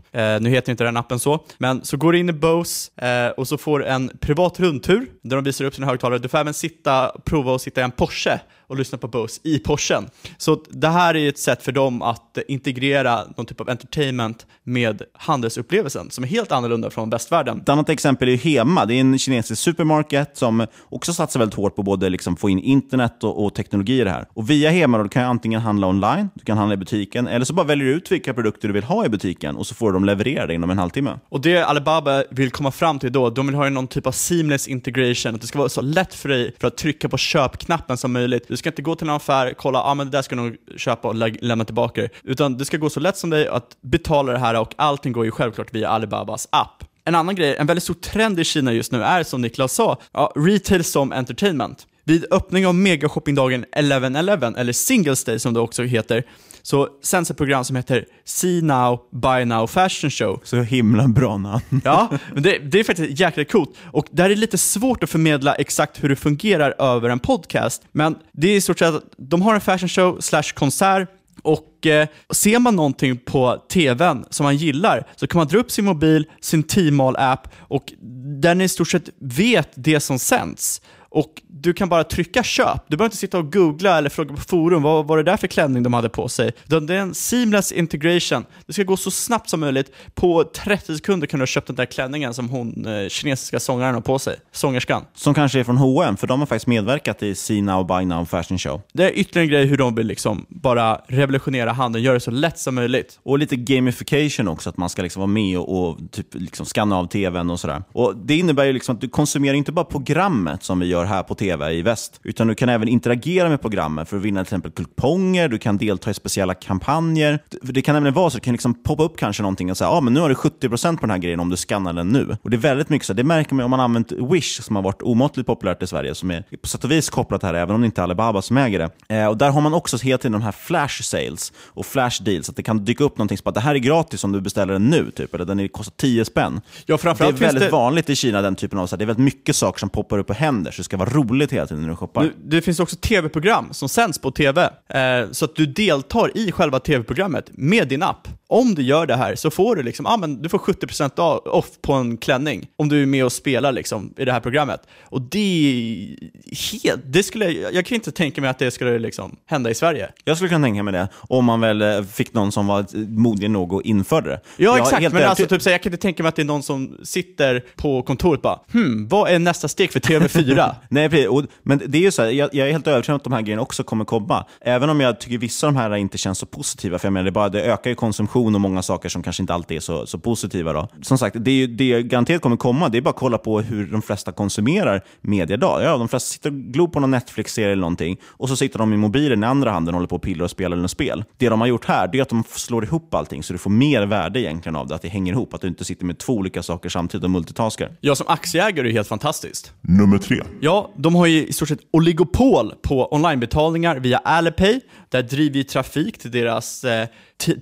Nu heter inte den appen så, men så går du in i Bose eh, och så får en privat rundtur där de visar upp sina högtalare. Du får även sitta, prova att sitta i en Porsche och lyssna på Bose i Porschen. Så det här är ett sätt för dem att eh, integrera någon typ av entertainment med handelsupplevelsen som är helt annorlunda från västvärlden. Ett annat exempel är Hema. Det är en kinesisk supermarket som också satsar väldigt hårt på både liksom få in internet och, och teknologi i det här. Och via Hema då, du kan antingen handla online, du kan handla i butiken, eller så bara väljer du ut vilka produkter du vill ha i butiken och så får du dem levererade inom en halvtimme. Och det Alibaba vill komma fram till då, de vill ha någon typ av seamless integration, att det ska vara så lätt för dig för att trycka på köpknappen som möjligt. Du ska inte gå till en affär, kolla, ja ah, men det där ska jag nog köpa och lä lämna tillbaka det. Utan det ska gå så lätt som dig att betala det här och allting går ju självklart via Alibabas app. En annan grej, en väldigt stor trend i Kina just nu är som Niklas sa, ja, retail som entertainment. Vid öppning av megashoppingdagen 11.11, eller Singles Day som det också heter, så sänds ett program som heter See Now, Buy Now Fashion Show. Så himla bra namn. Ja, men det, det är faktiskt jäkligt coolt. Och där är det lite svårt att förmedla exakt hur det fungerar över en podcast. Men det är i stort sett att de har en fashion show slash konsert och eh, ser man någonting på tvn som man gillar så kan man dra upp sin mobil, sin Tmall-app och den i stort sett vet det som sänds. Och du kan bara trycka köp. Du behöver inte sitta och googla eller fråga på forum vad var det där för klänning de hade på sig. Det är en seamless integration. Det ska gå så snabbt som möjligt. På 30 sekunder kan du ha köpt den där klänningen som hon eh, kinesiska sångaren har på sig. Sångerskan. Som kanske är från H&M för de har faktiskt medverkat i See Now, Buy Now Fashion Show. Det är ytterligare en grej hur de vill liksom bara revolutionera handeln, göra det så lätt som möjligt. Och lite gamification också, att man ska liksom vara med och, och typ liksom scanna av tvn och sådär. Och Det innebär ju liksom att du konsumerar inte bara programmet som vi gör gör här på tv i väst. Utan du kan även interagera med programmen för att vinna till exempel kuponger, du kan delta i speciella kampanjer. Det kan även vara så att det kan liksom poppa upp kanske någonting och säga ah, men nu har du 70% på den här grejen om du skannar den nu. Och Det är väldigt mycket så. Det märker man om man använt Wish som har varit omåttligt populärt i Sverige, som är på sätt och vis kopplat här, även om det inte är Alibaba som äger det. Eh, och Där har man också hela tiden de här flash sales och flash deals, att det kan dyka upp någonting som att det här är gratis om du beställer den nu, typ, eller den kostar 10 spänn. Ja, det är väldigt det- vanligt i Kina, den typen av så här, det är väldigt mycket saker som poppar upp och händer, så ska vara roligt hela tiden när du shoppar. Nu, det finns också tv-program som sänds på tv, eh, så att du deltar i själva tv-programmet med din app. Om du gör det här så får du liksom, ah, men du får 70% av- off på en klänning om du är med och spelar liksom, i det här programmet. Och det är helt, det skulle, jag kan inte tänka mig att det skulle liksom hända i Sverige. Jag skulle kunna tänka mig det, om man väl eh, fick någon som var modig nog och införde det. Ja, Jag exakt. Men alltså, typ, så jag kan inte tänka mig att det är någon som sitter på kontoret och bara hmm, vad är nästa steg för TV4? Nej, precis. Och, men det är ju så här, jag, jag är helt övertygad om att de här grejerna också kommer komma. Även om jag tycker vissa av de här inte känns så positiva. För jag menar, det, bara, det ökar ju konsumtion och många saker som kanske inte alltid är så, så positiva. Då. Som sagt, det, är ju- det garanterat kommer komma. Det är bara att kolla på hur de flesta konsumerar media idag. Ja, de flesta sitter och glor på någon Netflix-serie eller någonting och så sitter de i mobilen i andra handen och håller på och pillar och spelar något spel. Det de har gjort här det är att de slår ihop allting så du får mer värde egentligen av det. Att det hänger ihop. Att du inte sitter med två olika saker samtidigt och multitaskar. Jag som aktieägare är det helt fantastiskt. Nummer tre. Ja, Ja, de har ju i stort sett oligopol på onlinebetalningar via Alipay. Där driver ju trafik till deras eh,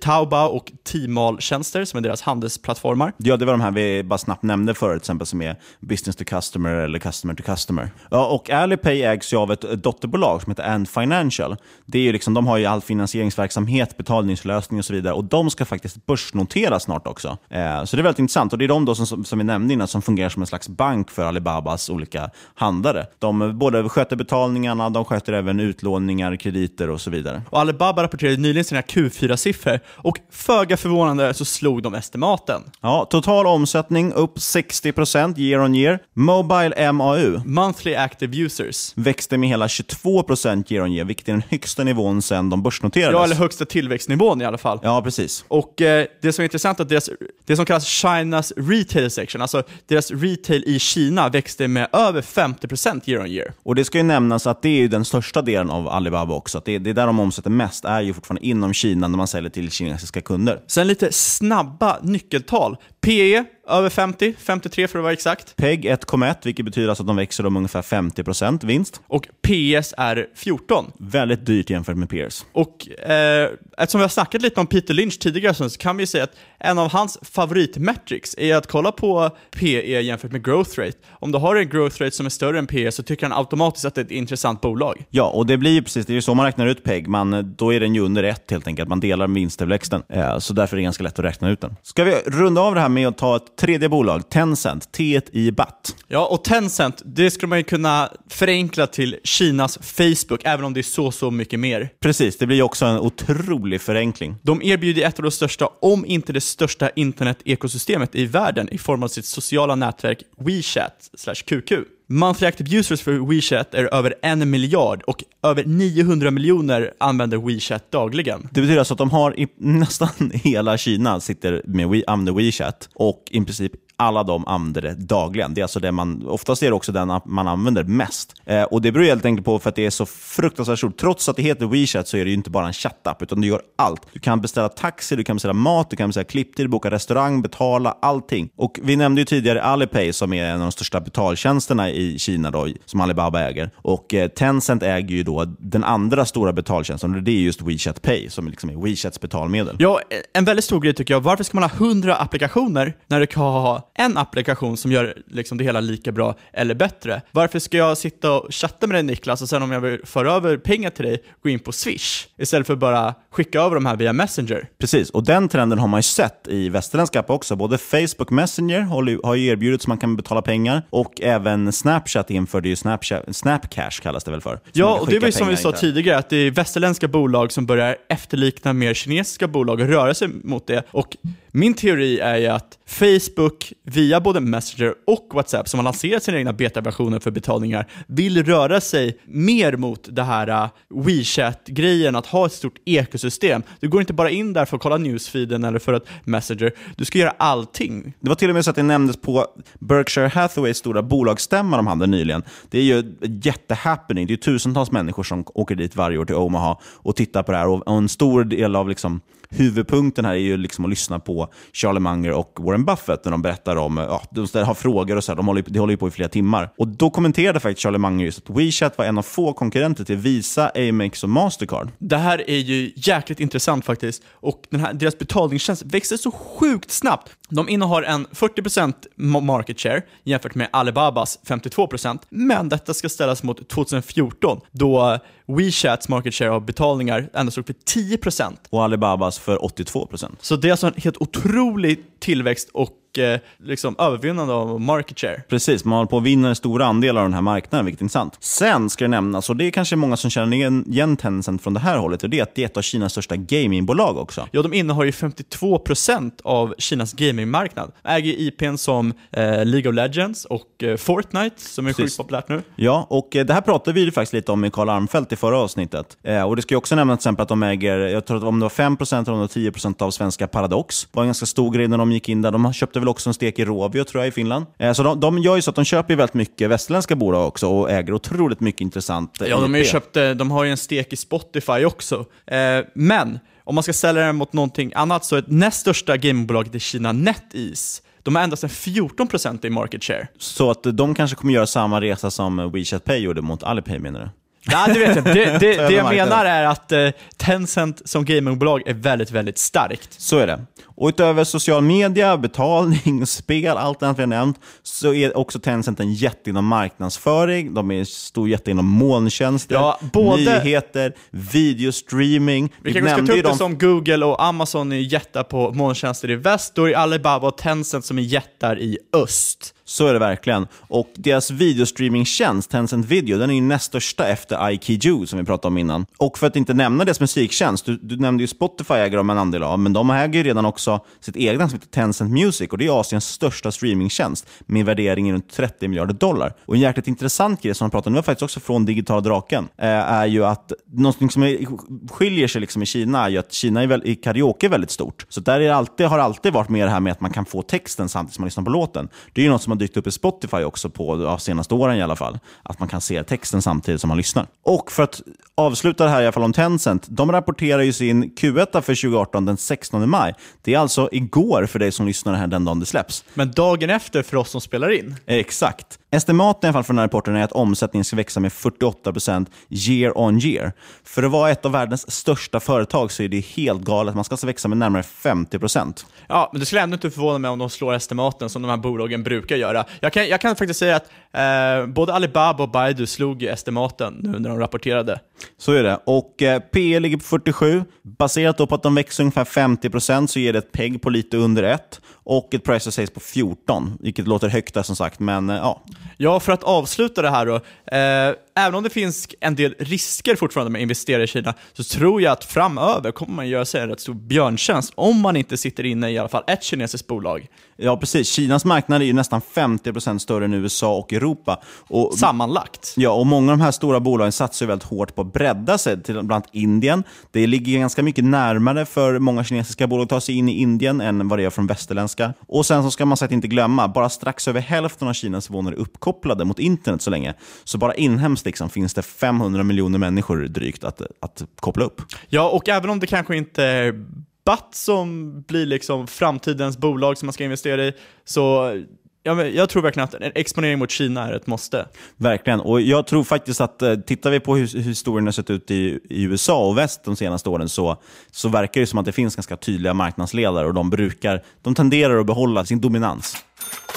Taobao och Tmall-tjänster som är deras handelsplattformar. Ja, det var de här vi bara snabbt nämnde förut, till exempel som är business to customer eller customer to customer. Ja, och Alipay ägs ju av ett dotterbolag som heter Ant Financial. Det är ju liksom, de har ju all finansieringsverksamhet, betalningslösning och så vidare. Och de ska faktiskt börsnoteras snart också. Eh, så det är väldigt intressant. Och det är de då som, som, som vi nämnde innan som fungerar som en slags bank för Alibabas olika handlare. De eh, både sköter betalningarna, de sköter även utlåningar, krediter och så vidare. Och Alibaba rapporterade nyligen sina Q4-siffror och föga förvånande så slog de estimaten. Ja, total omsättning upp 60% year on year. Mobile MAU Monthly Active Users. växte med hela 22% year on year, vilket är den högsta nivån sedan de börsnoterades. Ja, eller högsta tillväxtnivån i alla fall. Ja, precis. Och eh, det som är intressant är att deras, det som kallas Chinas retail section, alltså deras retail i Kina växte med över 50% year on year. Och det ska ju nämnas att det är ju den största delen av Alibaba också. Det, det är där de omsätter mest, är ju fortfarande inom Kina när man säljer till kinesiska kunder. Sen lite snabba nyckeltal. PE över 50, 53 för att vara exakt. PEG 1,1, vilket betyder alltså att de växer om ungefär 50% vinst. Och PS är 14. Väldigt dyrt jämfört med peers. Och eh, eftersom vi har snackat lite om Peter Lynch tidigare så kan vi säga att en av hans favoritmetrics är att kolla på PE jämfört med growth rate. Om du har en growth rate som är större än PE så tycker han automatiskt att det är ett intressant bolag. Ja, och det blir ju precis, det är så man räknar ut PEG. Man, då är den ju under ett helt enkelt. Man delar vinsttillväxten. Eh, så därför är det ganska lätt att räkna ut den. Ska vi runda av det här med att ta ett tredje bolag, Tencent, T i batt. Ja, och Tencent, det skulle man ju kunna förenkla till Kinas Facebook, även om det är så, så mycket mer. Precis, det blir ju också en otrolig förenkling. De erbjuder ett av de största, om inte det största internet-ekosystemet i världen i form av sitt sociala nätverk WeChat slash QQ. Monthly active users för WeChat är över en miljard och över 900 miljoner använder WeChat dagligen. Det betyder alltså att de har i nästan hela Kina sitter med We, använder WeChat och i princip alla de använder det dagligen. Det är alltså det man, oftast är det också den app man använder mest. Eh, och Det beror helt enkelt på för att det är så fruktansvärt stort. Trots att det heter WeChat så är det ju inte bara en chattapp, utan du gör allt. Du kan beställa taxi, du kan beställa mat, du kan beställa klipptid, boka restaurang, betala allting. Och Vi nämnde ju tidigare Alipay som är en av de största betaltjänsterna i Kina då, som Alibaba äger. Och eh, Tencent äger ju då den andra stora betaltjänsten och det är just WeChat Pay som liksom är WeChats betalmedel. Ja, en väldigt stor grej tycker jag. Varför ska man ha 100 applikationer när du kan ha en applikation som gör liksom det hela lika bra eller bättre? Varför ska jag sitta och chatta med dig Niklas och sen om jag vill föra över pengar till dig gå in på Swish istället för bara skicka över de här via Messenger? Precis, och den trenden har man ju sett i västerländska appar också. Både Facebook Messenger har ju erbjudit så man kan betala pengar och även Snapchat införde ju Snapchat, Snapcash kallas det väl för. Ja, och det var ju skicka som vi sa tidigare, att det är västerländska bolag som börjar efterlikna mer kinesiska bolag och röra sig mot det. Och min teori är ju att Facebook, via både Messenger och WhatsApp, som har lanserat sina egna betaversioner för betalningar, vill röra sig mer mot det här äh, WeChat-grejen, att ha ett stort ekosystem. Du går inte bara in där för att kolla newsfeeden eller för att Messenger, du ska göra allting. Det var till och med så att det nämndes på Berkshire Hathaways stora bolagsstämma de hade nyligen. Det är ju jättehappening. Det är tusentals människor som åker dit varje år till Omaha och tittar på det här. Och en stor del av liksom huvudpunkten här är ju liksom att lyssna på Charlie Munger och Warren Buffett när de berättar om, ja, de har frågor och så här, de håller, de håller ju på i flera timmar. Och då kommenterade faktiskt Charlie Munger just att WeChat var en av få konkurrenter till Visa, Amex och Mastercard. Det här är ju jäkligt intressant faktiskt och den här, deras betalningstjänst växer så sjukt snabbt. De innehar en 40% market share jämfört med Alibabas 52%, men detta ska ställas mot 2014 då WeChats market share av betalningar endast stod för 10%. Och Alibabas för 82%. Så det är alltså en helt otrolig tillväxt och eh, liksom övervinnande av market share. Precis, man håller på att vinna en stor andel av den här marknaden, vilket är intressant. Sen ska det nämnas, och det är kanske många som känner igen, igen Tencent från det här hållet, och det är att det är ett av Kinas största gamingbolag också. Ja, de innehar ju 52% av Kinas gamingmarknad. Äger IPn som eh, League of Legends och eh, Fortnite, som är sjukt populärt nu. Ja, och eh, det här pratade vi faktiskt lite om med Karl Armfelt i förra avsnittet. Eh, och Det ska ju också nämnas till exempel att de äger, jag tror att om det var 5% eller om det var 10% av svenska Paradox. Det var en ganska stor grej när de gick in där. De köpte väl också en stek i Rovio tror jag i Finland. Eh, så de, de gör ju så att de köper väldigt mycket västerländska bolag också och äger otroligt mycket intressant eh, Ja, de, har ju IP. köpt, eh, de har ju en stek i Spotify också. Men om man ska ställa det mot någonting annat så är det näst största gamingbolaget i Kina, NetEase, de har endast en 14% i market share. Så att de kanske kommer göra samma resa som WeChat Pay gjorde mot Alipay menar du? Nej, det vet jag. Det, det, det jag menar är att eh, Tencent som gamingbolag är väldigt, väldigt starkt. Så är det. Och utöver social media, betalning, spel, allt annat vi har nämnt, så är också Tencent en jätte inom marknadsföring. De är stor jätte inom molntjänster, Ja, både- nyheter, videostreaming. Vi kanske ska ta upp det de- som Google och Amazon är jättar på molntjänster i väst, då är Alibaba och Tencent som är jättar i öst. Så är det verkligen. Och deras videostreamingtjänst, Tencent Video, den är ju näst största efter IKEA som vi pratade om innan. Och för att inte nämna deras musiktjänst, du, du nämnde ju Spotify äger de en andel av, men de äger ju redan också sitt egna som heter Tencent Music och det är Asiens största streamingtjänst med värdering runt 30 miljarder dollar. Och en jäkligt intressant grej som de pratade om, det var faktiskt också från Digitala Draken, eh, är ju att någonting som är, skiljer sig liksom i Kina är ju att Kina är väl, i karaoke är väldigt stort. Så där är det alltid, har alltid varit med det här med att man kan få texten samtidigt som man lyssnar på låten. Det är ju något som har dykt upp i Spotify också på ja, senaste åren i alla fall. Att man kan se texten samtidigt som man lyssnar. Och för att avsluta det här i alla fall om Tencent. De rapporterar ju sin Q1 för 2018 den 16 maj. Det är alltså igår för dig som lyssnar här den dagen det släpps. Men dagen efter för oss som spelar in. Exakt. Estimaten i alla fall för den här rapporten är att omsättningen ska växa med 48% year on year. För att vara ett av världens största företag så är det helt galet. Man ska alltså växa med närmare 50%. Ja, men det skulle ändå inte förvåna mig om de slår estimaten som de här bolagen brukar göra. Jag kan, jag kan faktiskt säga att eh, både Alibaba och Baidu slog estimaten nu när de rapporterade. Så är det. Och eh, PE ligger på 47. Baserat på att de växer ungefär 50% så ger det ett PEG på lite under 1 och ett price to sales på 14, vilket låter högt där som sagt, men eh, ja. Ja, för att avsluta det här då. Eh, även om det finns en del risker fortfarande med att investera i Kina, så tror jag att framöver kommer man göra sig en rätt stor björntjänst om man inte sitter inne i alla fall ett kinesiskt bolag. Ja, precis. Kinas marknad är ju nästan 50% större än USA och Europa. Och, Sammanlagt. Ja, och många av de här stora bolagen satsar ju väldigt hårt på att bredda sig till bland annat Indien. Det ligger ganska mycket närmare för många kinesiska bolag att ta sig in i Indien än vad det är från västerländska. Och sen så ska man säkert inte glömma, bara strax över hälften av Kinas invånare är uppkopplade mot internet så länge. Så bara inhemskt liksom finns det 500 miljoner människor drygt att, att koppla upp. Ja, och även om det kanske inte är BAT som blir liksom framtidens bolag som man ska investera i, så ja, men jag tror verkligen att en exponering mot Kina är ett måste. Verkligen. Och jag tror faktiskt att eh, tittar vi på hur, hur historien har sett ut i, i USA och väst de senaste åren så, så verkar det som att det finns ganska tydliga marknadsledare och de brukar, de tenderar att behålla sin dominans.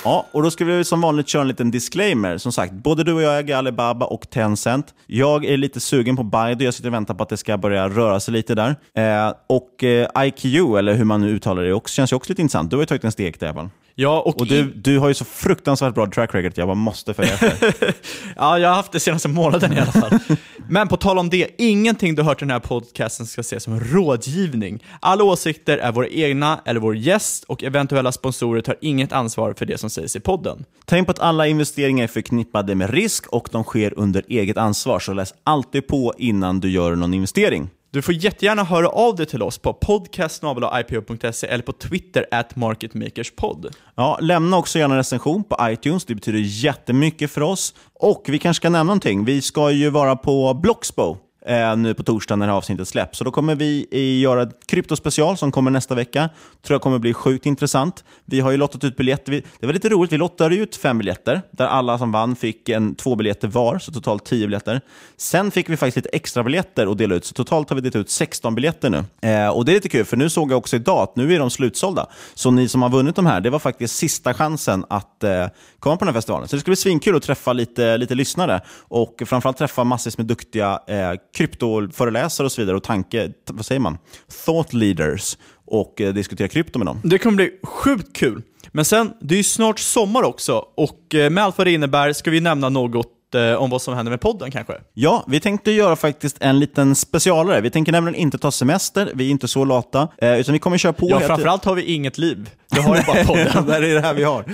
Ja, och då ska vi som vanligt köra en liten disclaimer. Som sagt, både du och jag äger Alibaba och Tencent. Jag är lite sugen på Baidu. Jag sitter och väntar på att det ska börja röra sig lite där. Eh, och eh, IQ, eller hur man nu uttalar det, också, känns ju också lite intressant. Du har ju tagit en steg där, i alla fall. Ja, och, Och du, du har ju så fruktansvärt bra track record jag bara måste följa efter. Ja, jag har haft det senaste månaden i alla fall. Men på tal om det, ingenting du hört i den här podcasten ska ses som rådgivning. Alla åsikter är våra egna eller vår gäst och eventuella sponsorer tar inget ansvar för det som sägs i podden. Tänk på att alla investeringar är förknippade med risk och de sker under eget ansvar, så läs alltid på innan du gör någon investering. Du får jättegärna höra av dig till oss på podcast.ipo.se eller på Twitter at marketmakerspod. Ja, lämna också gärna en recension på iTunes, det betyder jättemycket för oss. Och vi kanske ska nämna någonting, vi ska ju vara på Bloxbo eh, nu på torsdag när det här avsnittet släpps. Så då kommer vi göra ett kryptospecial som kommer nästa vecka. Tror jag kommer bli sjukt intressant. Vi har ju lottat ut biljetter. Vi, det var lite roligt, vi lottade ut fem biljetter där alla som vann fick en, två biljetter var, så totalt tio biljetter. Sen fick vi faktiskt lite extra biljetter att dela ut, så totalt har vi delat ut 16 biljetter nu. Eh, och det är lite kul, för nu såg jag också idag att nu är de slutsålda. Så ni som har vunnit de här, det var faktiskt sista chansen att eh, komma på den här festivalen. Så det ska bli svinkul att träffa lite, lite lyssnare och framförallt träffa massvis med duktiga eh, kryptoföreläsare och så vidare och tanke, vad säger man? Thought leaders och eh, diskutera krypto med dem. Det kommer bli sjukt kul. Men sen, det är ju snart sommar också och eh, med allt vad det innebär ska vi nämna något eh, om vad som händer med podden kanske. Ja, vi tänkte göra faktiskt en liten specialare. Vi tänker nämligen inte ta semester, vi är inte så lata, eh, utan vi kommer köra på. Ja, framförallt har vi inget liv. Vi har ju bara podden. det är det här vi har.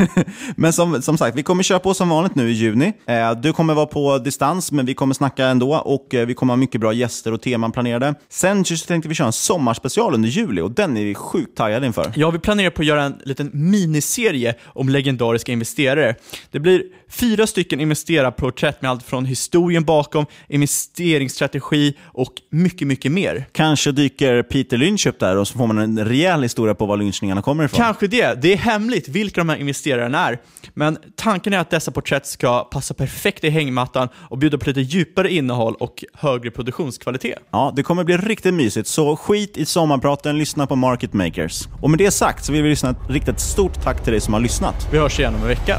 men som, som sagt, vi kommer köra på som vanligt nu i juni. Eh, du kommer vara på distans, men vi kommer snacka ändå och eh, vi kommer ha mycket bra gäster och teman planerade. Sen tänkte vi köra en sommarspecial under juli och den är vi sjukt taggade inför. Ja, vi planerar på att göra en liten miniserie om legendariska investerare. Det blir fyra stycken investerarporträtt med allt från historien bakom, investeringsstrategi och mycket, mycket mer. Kanske dyker Peter Lynch upp där och så får man en rejäl historia på var lynchningarna kommer ifrån. Kanske det. Det är hemligt vilka de här investerarna är. Men tanken är att dessa porträtt ska passa perfekt i hängmattan och bjuda på lite djupare innehåll och högre produktionskvalitet. Ja, det kommer bli riktigt mysigt, så skit i sommarpraten, lyssna på Market Makers. Och med det sagt så vill vi lyssna, rikta ett stort tack till dig som har lyssnat. Vi hörs igen om en vecka.